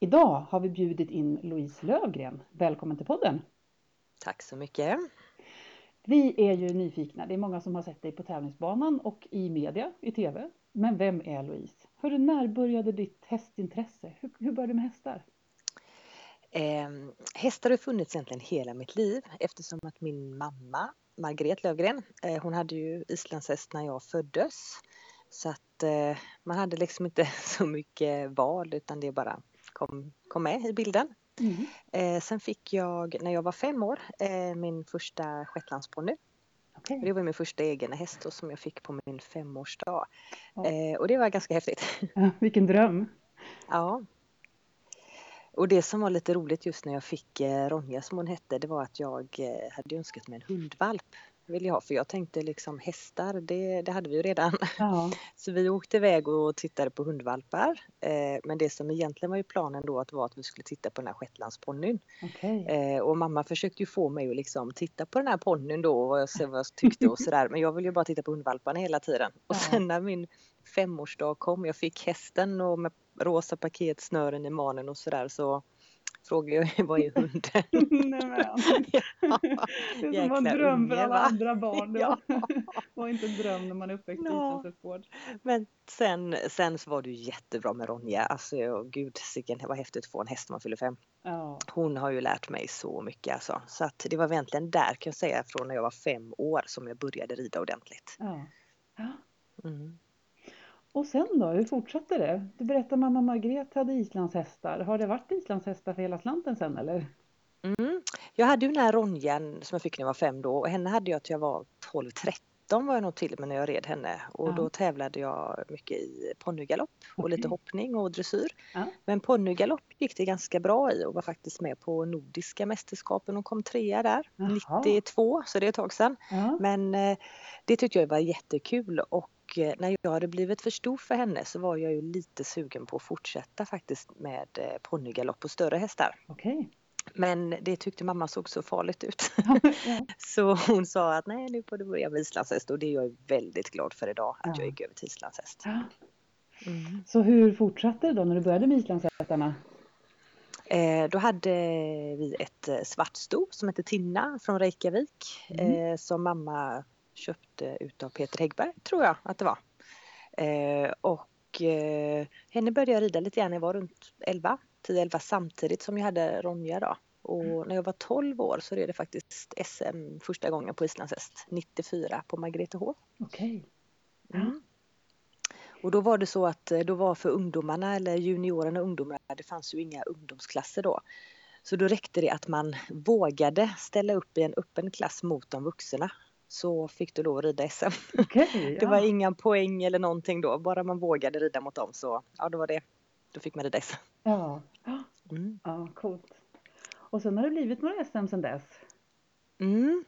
Idag har vi bjudit in Louise Lövgren. Välkommen till podden! Tack så mycket! Vi är ju nyfikna. Det är många som har sett dig på tävlingsbanan och i media, i tv. Men vem är Louise? Hur, när började ditt hästintresse? Hur, hur började du med hästar? Eh, hästar har funnits egentligen hela mitt liv eftersom att min mamma Margret Lövgren, eh, hon hade ju islandshäst när jag föddes. Så att eh, man hade liksom inte så mycket val utan det bara kom, kom med i bilden. Mm. Eh, sen fick jag när jag var fem år eh, min första shetlandsponny. Okay. Det var min första egna häst som jag fick på min femårsdag. Ja. Eh, och det var ganska häftigt. Ja, vilken dröm! Ja. Och det som var lite roligt just när jag fick eh, Ronja som hon hette, det var att jag eh, hade önskat mig en hundvalp vill jag ha för jag tänkte liksom hästar, det, det hade vi ju redan. Ja. Så vi åkte iväg och tittade på hundvalpar. Eh, men det som egentligen var ju planen då att var att vi skulle titta på den här shetlandsponnyn. Okay. Eh, och mamma försökte ju få mig att liksom titta på den här ponnyn då och se vad jag tyckte och sådär. Men jag ville ju bara titta på hundvalparna hela tiden. Och sen när min femårsdag kom, jag fick hästen och med rosa paketsnören i manen och sådär så frågar jag vad är hunden? Nej, ja, det är som en dröm för alla andra barn. Det ja. var inte en dröm när man är uppväxt i islandshästvård. Men sen, sen så var det ju jättebra med Ronja. Alltså gud, sicken, vad häftigt att få en häst när man fyller fem. Ja. Hon har ju lärt mig så mycket alltså. Så att det var egentligen där kan jag säga från när jag var fem år som jag började rida ordentligt. Ja. Mm. Och sen då, hur fortsatte det? Du berättade mamma Margret hade islandshästar. Har det varit islandshästar för hela slanten sen eller? Mm. Jag hade ju den här Ronjan som jag fick när jag var fem då och henne hade jag till jag var 12-13 var jag nog till med när jag red henne och ja. då tävlade jag mycket i ponnygalopp och okay. lite hoppning och dressyr. Ja. Men ponnygalopp gick det ganska bra i och var faktiskt med på Nordiska mästerskapen och kom trea där Jaha. 92 så det är ett tag sedan. Ja. Men eh, det tyckte jag var jättekul och och eh, när jag hade blivit för stor för henne så var jag ju lite sugen på att fortsätta faktiskt med eh, ponnygalopp på större hästar. Okay. Men det tyckte mamma såg så farligt ut. Så hon sa att nej nu får du börja med islandshäst och det är jag väldigt glad för idag att ja. jag gick över till islandshäst. Ja. Mm. Så hur fortsatte det då när du började med islandshästarna? Eh, då hade vi ett eh, svartsto som hette Tinna från Reykjavik mm. eh, som mamma köpte utav Peter Häggberg, tror jag att det var. Eh, och eh, henne började jag rida lite grann när jag var runt 11, 10-11 samtidigt som jag hade Ronja då. Och mm. när jag var 12 år så red det faktiskt SM första gången på islandshäst, 94 på Margretehov. Okej. Okay. Mm. Och då var det så att eh, då var för ungdomarna eller juniorerna och ungdomarna, det fanns ju inga ungdomsklasser då. Så då räckte det att man vågade ställa upp i en öppen klass mot de vuxna så fick du lov att rida SM. Okay, ja. Det var inga poäng eller någonting då, bara man vågade rida mot dem så ja, då var det, då fick man rida SM. Ja, mm. ja coolt. Och sen har det blivit några SM sen dess? Mm.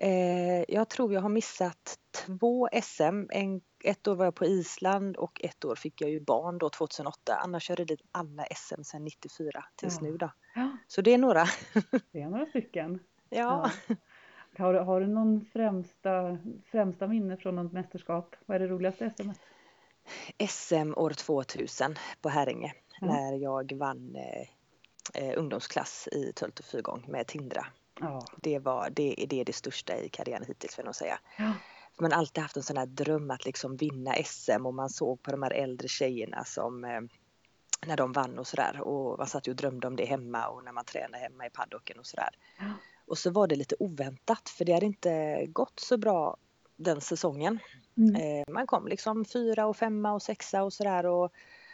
Eh, jag tror jag har missat två SM. En, ett år var jag på Island och ett år fick jag ju barn då 2008. Annars har jag ridit alla SM sedan 94 tills ja. nu då. Ja. Så det är några. Det är några stycken. Ja. ja. Har, har du någon främsta, främsta minne från något mästerskap? Vad är det roligaste SM? SM år 2000 på Häringe mm. när jag vann eh, eh, ungdomsklass i Tölt och fyrgång med Tindra. Ja. Det, var, det, det är det största i karriären hittills vill jag säga. Ja. Man har alltid haft en sån här dröm att liksom vinna SM och man såg på de här äldre tjejerna som eh, när de vann och sådär och man satt ju och drömde om det hemma och när man tränade hemma i paddocken och sådär. Ja. Och så var det lite oväntat för det hade inte gått så bra den säsongen. Mm. Eh, man kom liksom fyra och femma och sexa och sådär och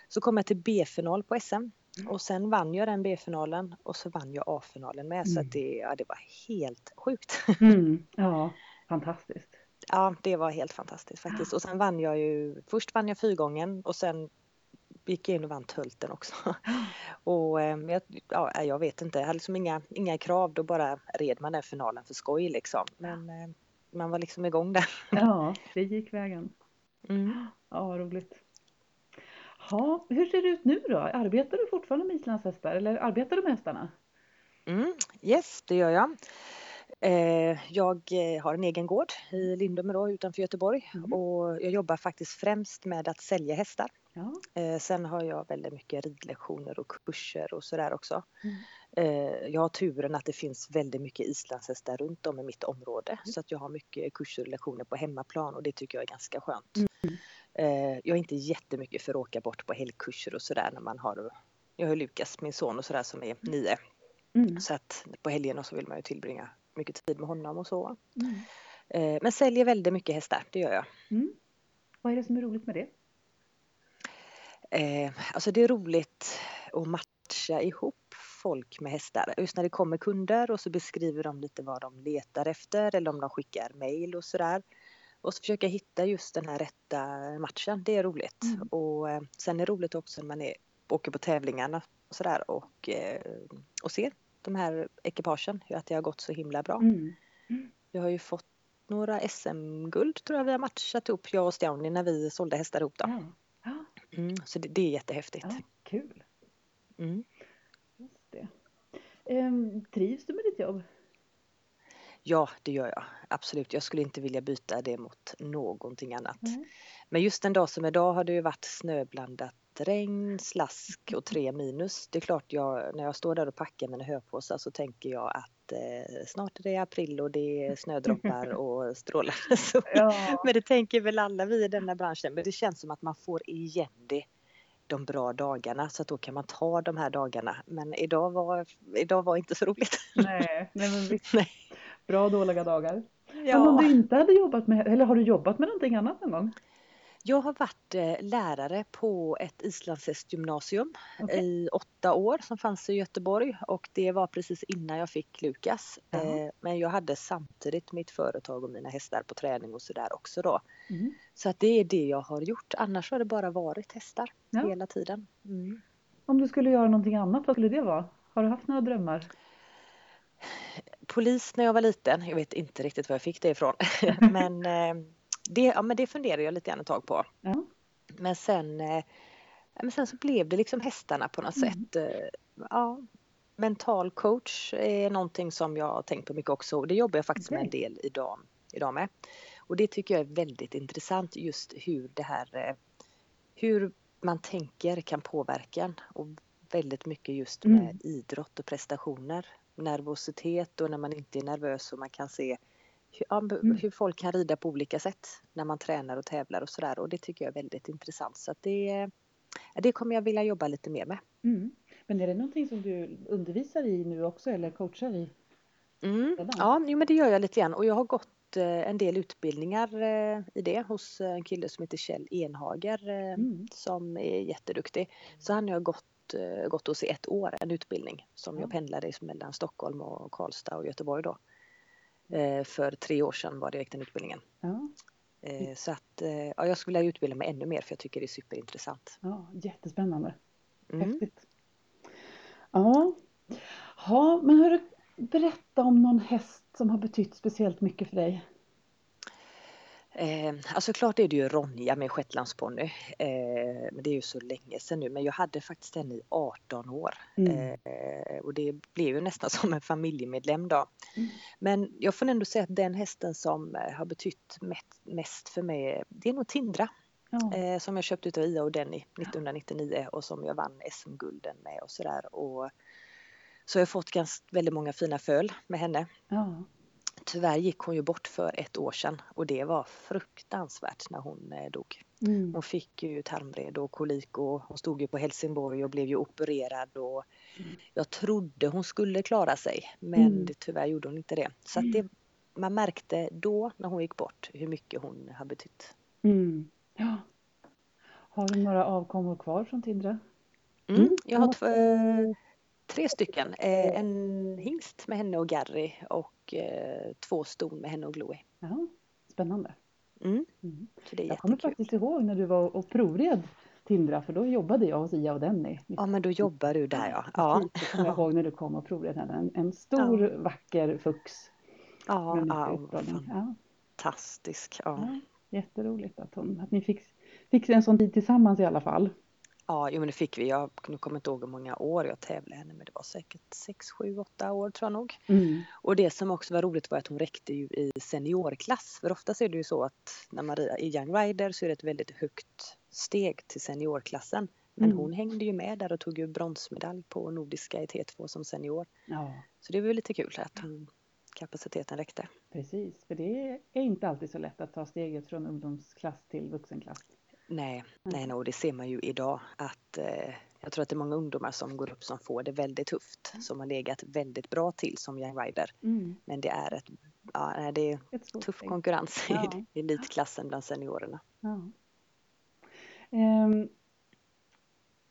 så kom jag till B-final på SM mm. och sen vann jag den B-finalen och så vann jag A-finalen med mm. så att det, ja, det var helt sjukt. Mm. Ja, fantastiskt. Ja, det var helt fantastiskt faktiskt. Och sen vann jag ju, först vann jag fyrgången och sen gick in och vann tölten också. och eh, jag, ja, jag vet inte, jag hade liksom inga, inga krav, då bara red man den finalen för skoj liksom. Men eh, man var liksom igång där. ja, det gick vägen. Mm. Ja, roligt. Ja, hur ser det ut nu då? Arbetar du fortfarande med islandshästar eller arbetar du med hästarna? Mm, yes, det gör jag. Eh, jag har en egen gård i Lindome då, utanför Göteborg Mm. och jag jobbar faktiskt främst med att sälja hästar. Ja. Eh, sen har jag väldigt mycket ridlektioner och kurser och sådär också. Mm. Eh, jag har turen att det finns väldigt mycket islandshästar runt om i mitt område så att jag har mycket kurser och lektioner på hemmaplan och det tycker jag är ganska skönt. Eh, jag är inte jättemycket för att åka bort på helgkurser och sådär när man har jag har Lukas, min son och sådär som är nio. Mm. Så att på helgerna så vill man ju tillbringa mycket tid med honom och så. Mm. Men säljer väldigt mycket hästar, det gör jag. Mm. Vad är det som är roligt med det? Eh, alltså det är roligt att matcha ihop folk med hästar. Just när det kommer kunder och så beskriver de lite vad de letar efter eller om de skickar mail och sådär. Och så försöka hitta just den här rätta matchen, det är roligt. Mm. Och eh, sen är det roligt också när man är, åker på tävlingarna och sådär och, eh, och ser de här ekipagen, att det har gått så himla bra. Mm. Vi har ju fått några SM-guld tror jag vi har matchat ihop, jag och Stjauni, när vi sålde hästar ihop då. Ja. Mm, så det, det är jättehäftigt. ja, kul. Mm. Just det. Ehm, trivs du med ditt jobb? Ja, det gör jag. Absolut. Jag skulle inte vilja byta det mot någonting annat. Nej. Men just en dag som idag har det ju varit snöblandat regn, slask och tre minus. Det är klart, jag, när jag står där och packar mina höpåsar så tänker jag att eh, snart är det april och det är snödroppar och strålande sol. Ja. Men det tänker väl alla vi i denna branschen. Men det känns som att man får igen det de bra dagarna så att då kan man ta de här dagarna. Men idag var, idag var inte så roligt. Nej, nej men visst. Nej. Bra och dåliga dagar. Men om du inte hade jobbat med, eller har du jobbat med någonting annat någon gång? Jag har varit eh, lärare på ett islandshästgymnasium Okej. i åtta år som fanns i Göteborg och det var precis innan jag fick Lukas. Eh, Men jag hade samtidigt mitt företag och mina hästar på träning och sådär också då. Mm. Så att det är det jag har gjort. Annars har det bara varit hästar Ja. hela tiden. Mm. Om du skulle göra någonting annat, vad skulle det vara? Har du haft några drömmar? Polis när jag var liten, jag vet inte riktigt var jag fick det ifrån. men, eh, det, ja, men det funderade jag lite grann ett tag på. Ja. Men sen, eh, men sen så blev det liksom hästarna på något Mm. sätt. eh, Ja, mental coach är någonting som jag har tänkt på mycket också och det jobbar jag faktiskt med en del idag, idag med. Och det tycker jag är väldigt intressant just hur det här eh, hur man tänker kan påverka en och väldigt mycket just med Mm. idrott och prestationer. Nervositet och när man inte är nervös och man kan se hur, Mm. hur folk kan rida på olika sätt när man tränar och tävlar och sådär och det tycker jag är väldigt intressant så att det, det kommer jag vilja jobba lite mer med. Mm. Men är det någonting som du undervisar i nu också eller coachar i? Mm. Ja, jo, men det gör jag lite grann och jag har gått eh, en del utbildningar eh, i det hos eh, en kille som heter Kjell Enhager Mm. som är jätteduktig. Så han har jag gått, gått hos i ett år, en utbildning som Ja. jag pendlade mellan Stockholm och Karlstad och Göteborg då. Eh, För tre år sedan var gick den utbildningen. Ja, Eh, Så att eh, ja, jag skulle vilja utbilda mig ännu mer för jag tycker det är superintressant. ja, jättespännande. Mm. Häftigt. Ja. ja, men hörru, berätta om någon häst som har betytt speciellt mycket för dig. Eh, alltså klart är det ju Ronja med shetlandsponny. Eh, men det är ju så länge sedan nu. Men jag hade faktiskt den i 18 år. Mm. Eh, och det blev ju nästan som en familjemedlem då. Mm. Men jag får ändå säga att den hästen som eh, har betytt mest, för mig, det är nog Tindra. Ja. Eh, som jag köpte utav Ia och Denny 1999 och som jag vann SM-gulden med och sådär. Och så har jag fått ganska, väldigt många fina föl med henne. Ja. Tyvärr gick hon ju bort för ett år sedan och det var fruktansvärt när hon eh, dog. Mm. Hon fick ju tarmvred och kolik och hon stod ju på Helsingborg och blev ju opererad och jag trodde hon skulle klara sig men Mm. tyvärr gjorde hon inte det. Så att det, man märkte då när hon gick bort hur mycket hon har betytt. Mm. ja. Har du några avkommor kvar från Tindra? Mm. Mm. Jag har tv- eh, tre stycken. Eh, en hingst med henne och Gary och eh, två ston med henne och Gloe. Ja, spännande. Mm. Mm. Så det är Jag kommer jättekul. faktiskt ihåg när du var och provred Tindra för då jobbade jag hos Ia och Denny. Ja men då jobbar du där ja. Ja. Jag kommer ihåg när du kom och provade henne. En, en stor Ja. vacker fux. Ja, ja. Ja, fantastisk. Ja. ja, jätteroligt att, hon, att ni fick, fick en sån tid tillsammans i alla fall. Ja, jo, men det fick vi. Jag kommer inte ihåg hur många år jag tävlade henne, men det var säkert 6, 7, 8 år tror jag nog. Mm. Och det som också var roligt var att hon räckte ju i seniorklass. För oftast är det ju så att när man rider i Young Rider så är det ett väldigt högt steg till seniorklassen. Men Mm. hon hängde ju med där och tog ju bronsmedalj på Nordiska i T2 som senior. Ja, Så det var lite kul att hon, kapaciteten räckte. precis. För det är inte alltid så lätt att ta steget från ungdomsklass till vuxenklass. Nej, nej, nej, och det ser man ju idag att eh, jag tror att det är många ungdomar som går upp som får det väldigt tufft. Som har legat väldigt bra till som Young Rider. Mm. Men det är ett, ja, det är Ett tuff steg. konkurrens Ja. i elitklassen bland seniorerna. Ja. Ehm,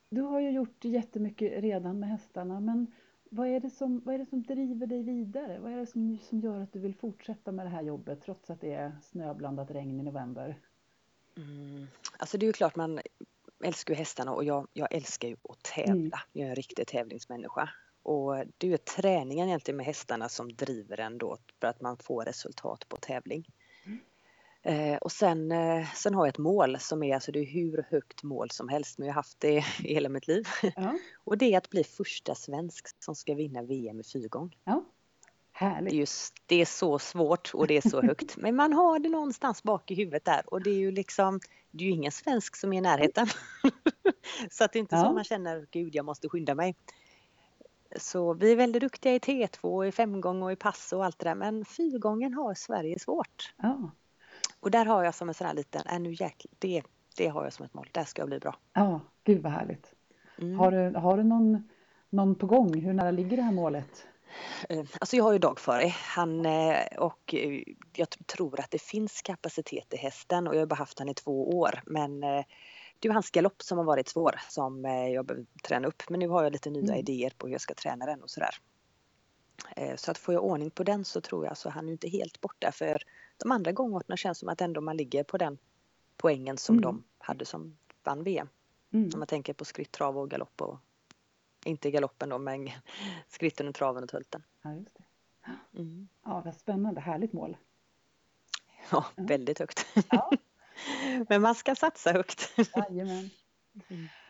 du har ju gjort jättemycket redan med hästarna, men vad är det som, vad är det som driver dig vidare? Vad är det som, som gör att du vill fortsätta med det här jobbet trots att det är snöblandat regn i november? Mm. Alltså det är ju klart man älskar ju hästarna och jag, jag älskar ju att tävla. Mm. Jag är en riktig tävlingsmänniska. Och det är ju träningen egentligen med hästarna som driver en då för att man får resultat på tävling. Eh, och sen, eh, sen har jag ett mål som är, alltså det är hur högt mål som helst, men jag har haft det i hela mitt liv. Ja, Och det är att bli första svensk som ska vinna VM i fyrgång. ja. Härligt. just, det är så svårt och det är så högt. Men man har det någonstans bak i huvudet där och det är ju liksom, det är ju ingen svensk som är i närheten. så att det är inte Ja. så man känner, gud jag måste skynda mig. Så vi är väldigt duktiga i T2, i femgång och i pass och allt det där. Men fyrgången har Sverige svårt. Ja, Och där har jag som en sån här liten, äh, nu jäklar, det, det har jag som ett mål. Där ska jag bli bra. ja. Gud vad härligt. Mm. Har du, har du någon, någon på gång? Hur nära ligger det här målet? Eh, Alltså jag har ju Dag före han eh, och eh, jag tror att det finns kapacitet i hästen och jag har bara haft han i två år men det är hans galopp som har varit svår som jag behöver träna upp men nu har jag lite nya Mm. idéer på hur jag ska träna den och sådär. Så att får jag ordning på den så tror jag så han är inte helt borta för de andra gångerna känns som att ändå man ligger på den poängen som Mm. de hade som vann VM. Mm. Om man tänker på skritt, trav och galopp och inte galoppen då men skritten och traven och tulten. Ja, just det. Mm. Ja, vad spännande. Härligt mål. Ja, Ja. väldigt högt. Ja. Men man ska satsa högt. Jajamän.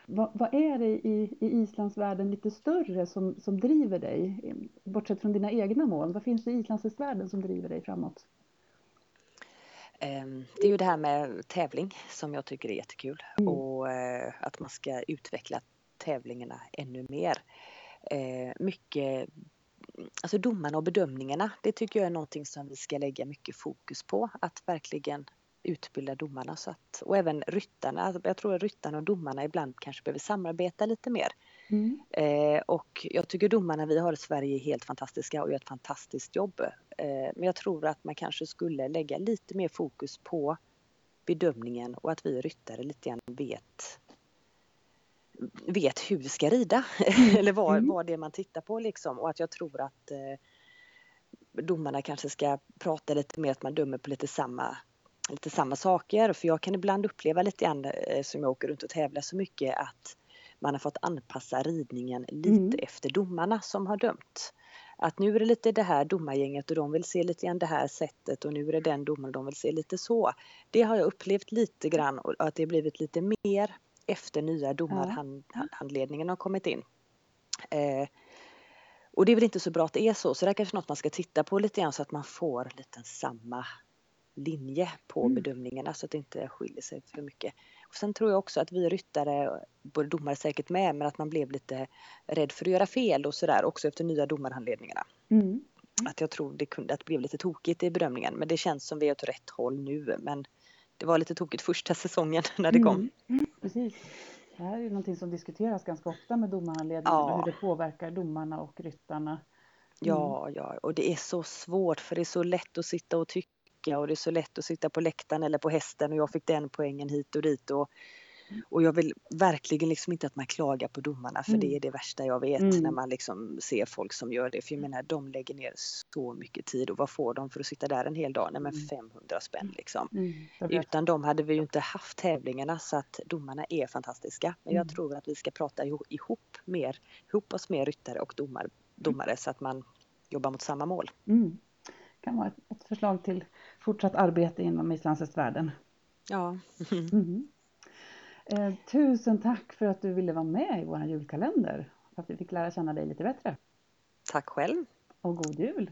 Vad, vad är det i, i islandsvärlden lite större som, som driver dig? Bortsett från dina egna mål, vad finns det i islandshästvärlden som driver dig framåt? Ehm, Det är ju det här med tävling som jag tycker är jättekul Mm. och eh, att man ska utveckla tävlingarna ännu mer. Eh, Mycket, alltså domarna och bedömningarna, det tycker jag är någonting som vi ska lägga mycket fokus på. Att verkligen utbilda domarna så att, och även ryttarna. Alltså, Jag tror att ryttarna och domarna ibland kanske behöver samarbeta lite mer. Mm. Eh, och jag tycker domarna vi har i Sverige är helt fantastiska och gör ett fantastiskt jobb. Eh, men jag tror att man kanske skulle lägga lite mer fokus på bedömningen och att vi ryttare lite grann vet vet hur vi ska rida eller vad, Mm. vad det är man tittar på liksom och att jag tror att eh, domarna kanske ska prata lite mer att man dömer på lite samma lite samma saker för jag kan ibland uppleva lite grann eh, som jag åker runt och tävlar så mycket att man har fått anpassa ridningen lite Mm. efter domarna som har dömt. Att nu är det lite det här domargänget och de vill se lite grann det här sättet och nu är det den domaren de vill se lite så. Det har jag upplevt lite grann och att det blivit lite mer efter nya domarhandledningen har kommit in. Eh, och det är väl inte så bra att det är så, så det är kanske något man ska titta på lite grann så att man får lite samma linje på Mm. bedömningarna så att det inte skiljer sig för mycket. Och sen tror jag också att vi ryttare, både domare säkert med, men att man blev lite rädd för att göra fel och sådär också efter nya domarhandledningarna. Mm. Att jag tror det kunde att det blev lite tokigt i bedömningen men det känns som vi är åt rätt håll nu men det var lite tokigt första säsongen när det kom. Mm. Precis. Det här är ju någonting som diskuteras ganska ofta med domarhandledningen Ja. hur det påverkar domarna och ryttarna. Ja, ja, och det är så svårt för det är så lätt att sitta och tycka och det är så lätt att sitta på läktaren eller på hästen och jag fick den poängen hit och dit och Och jag vill verkligen liksom inte att man klagar på domarna för Mm. det är det värsta jag vet Mm. när man liksom ser folk som gör det. För jag menar de lägger ner så mycket tid och vad får de för att sitta där en hel dag? Nej men Mm. 500 spänn liksom. Mm, Utan dem hade vi ju inte haft tävlingarna så att domarna är fantastiska. Men jag Mm. tror att vi ska prata iho- ihop, mer, ihop oss med ryttare och domar, domare så att man jobbar mot samma mål. Mm. Kan vara ett, ett förslag till fortsatt arbete inom islandshästvärlden. Ja. Mm. Eh, tusen tack för att du ville vara med i vår julkalender. För att vi fick lära känna dig lite bättre. Tack själv. Och god jul!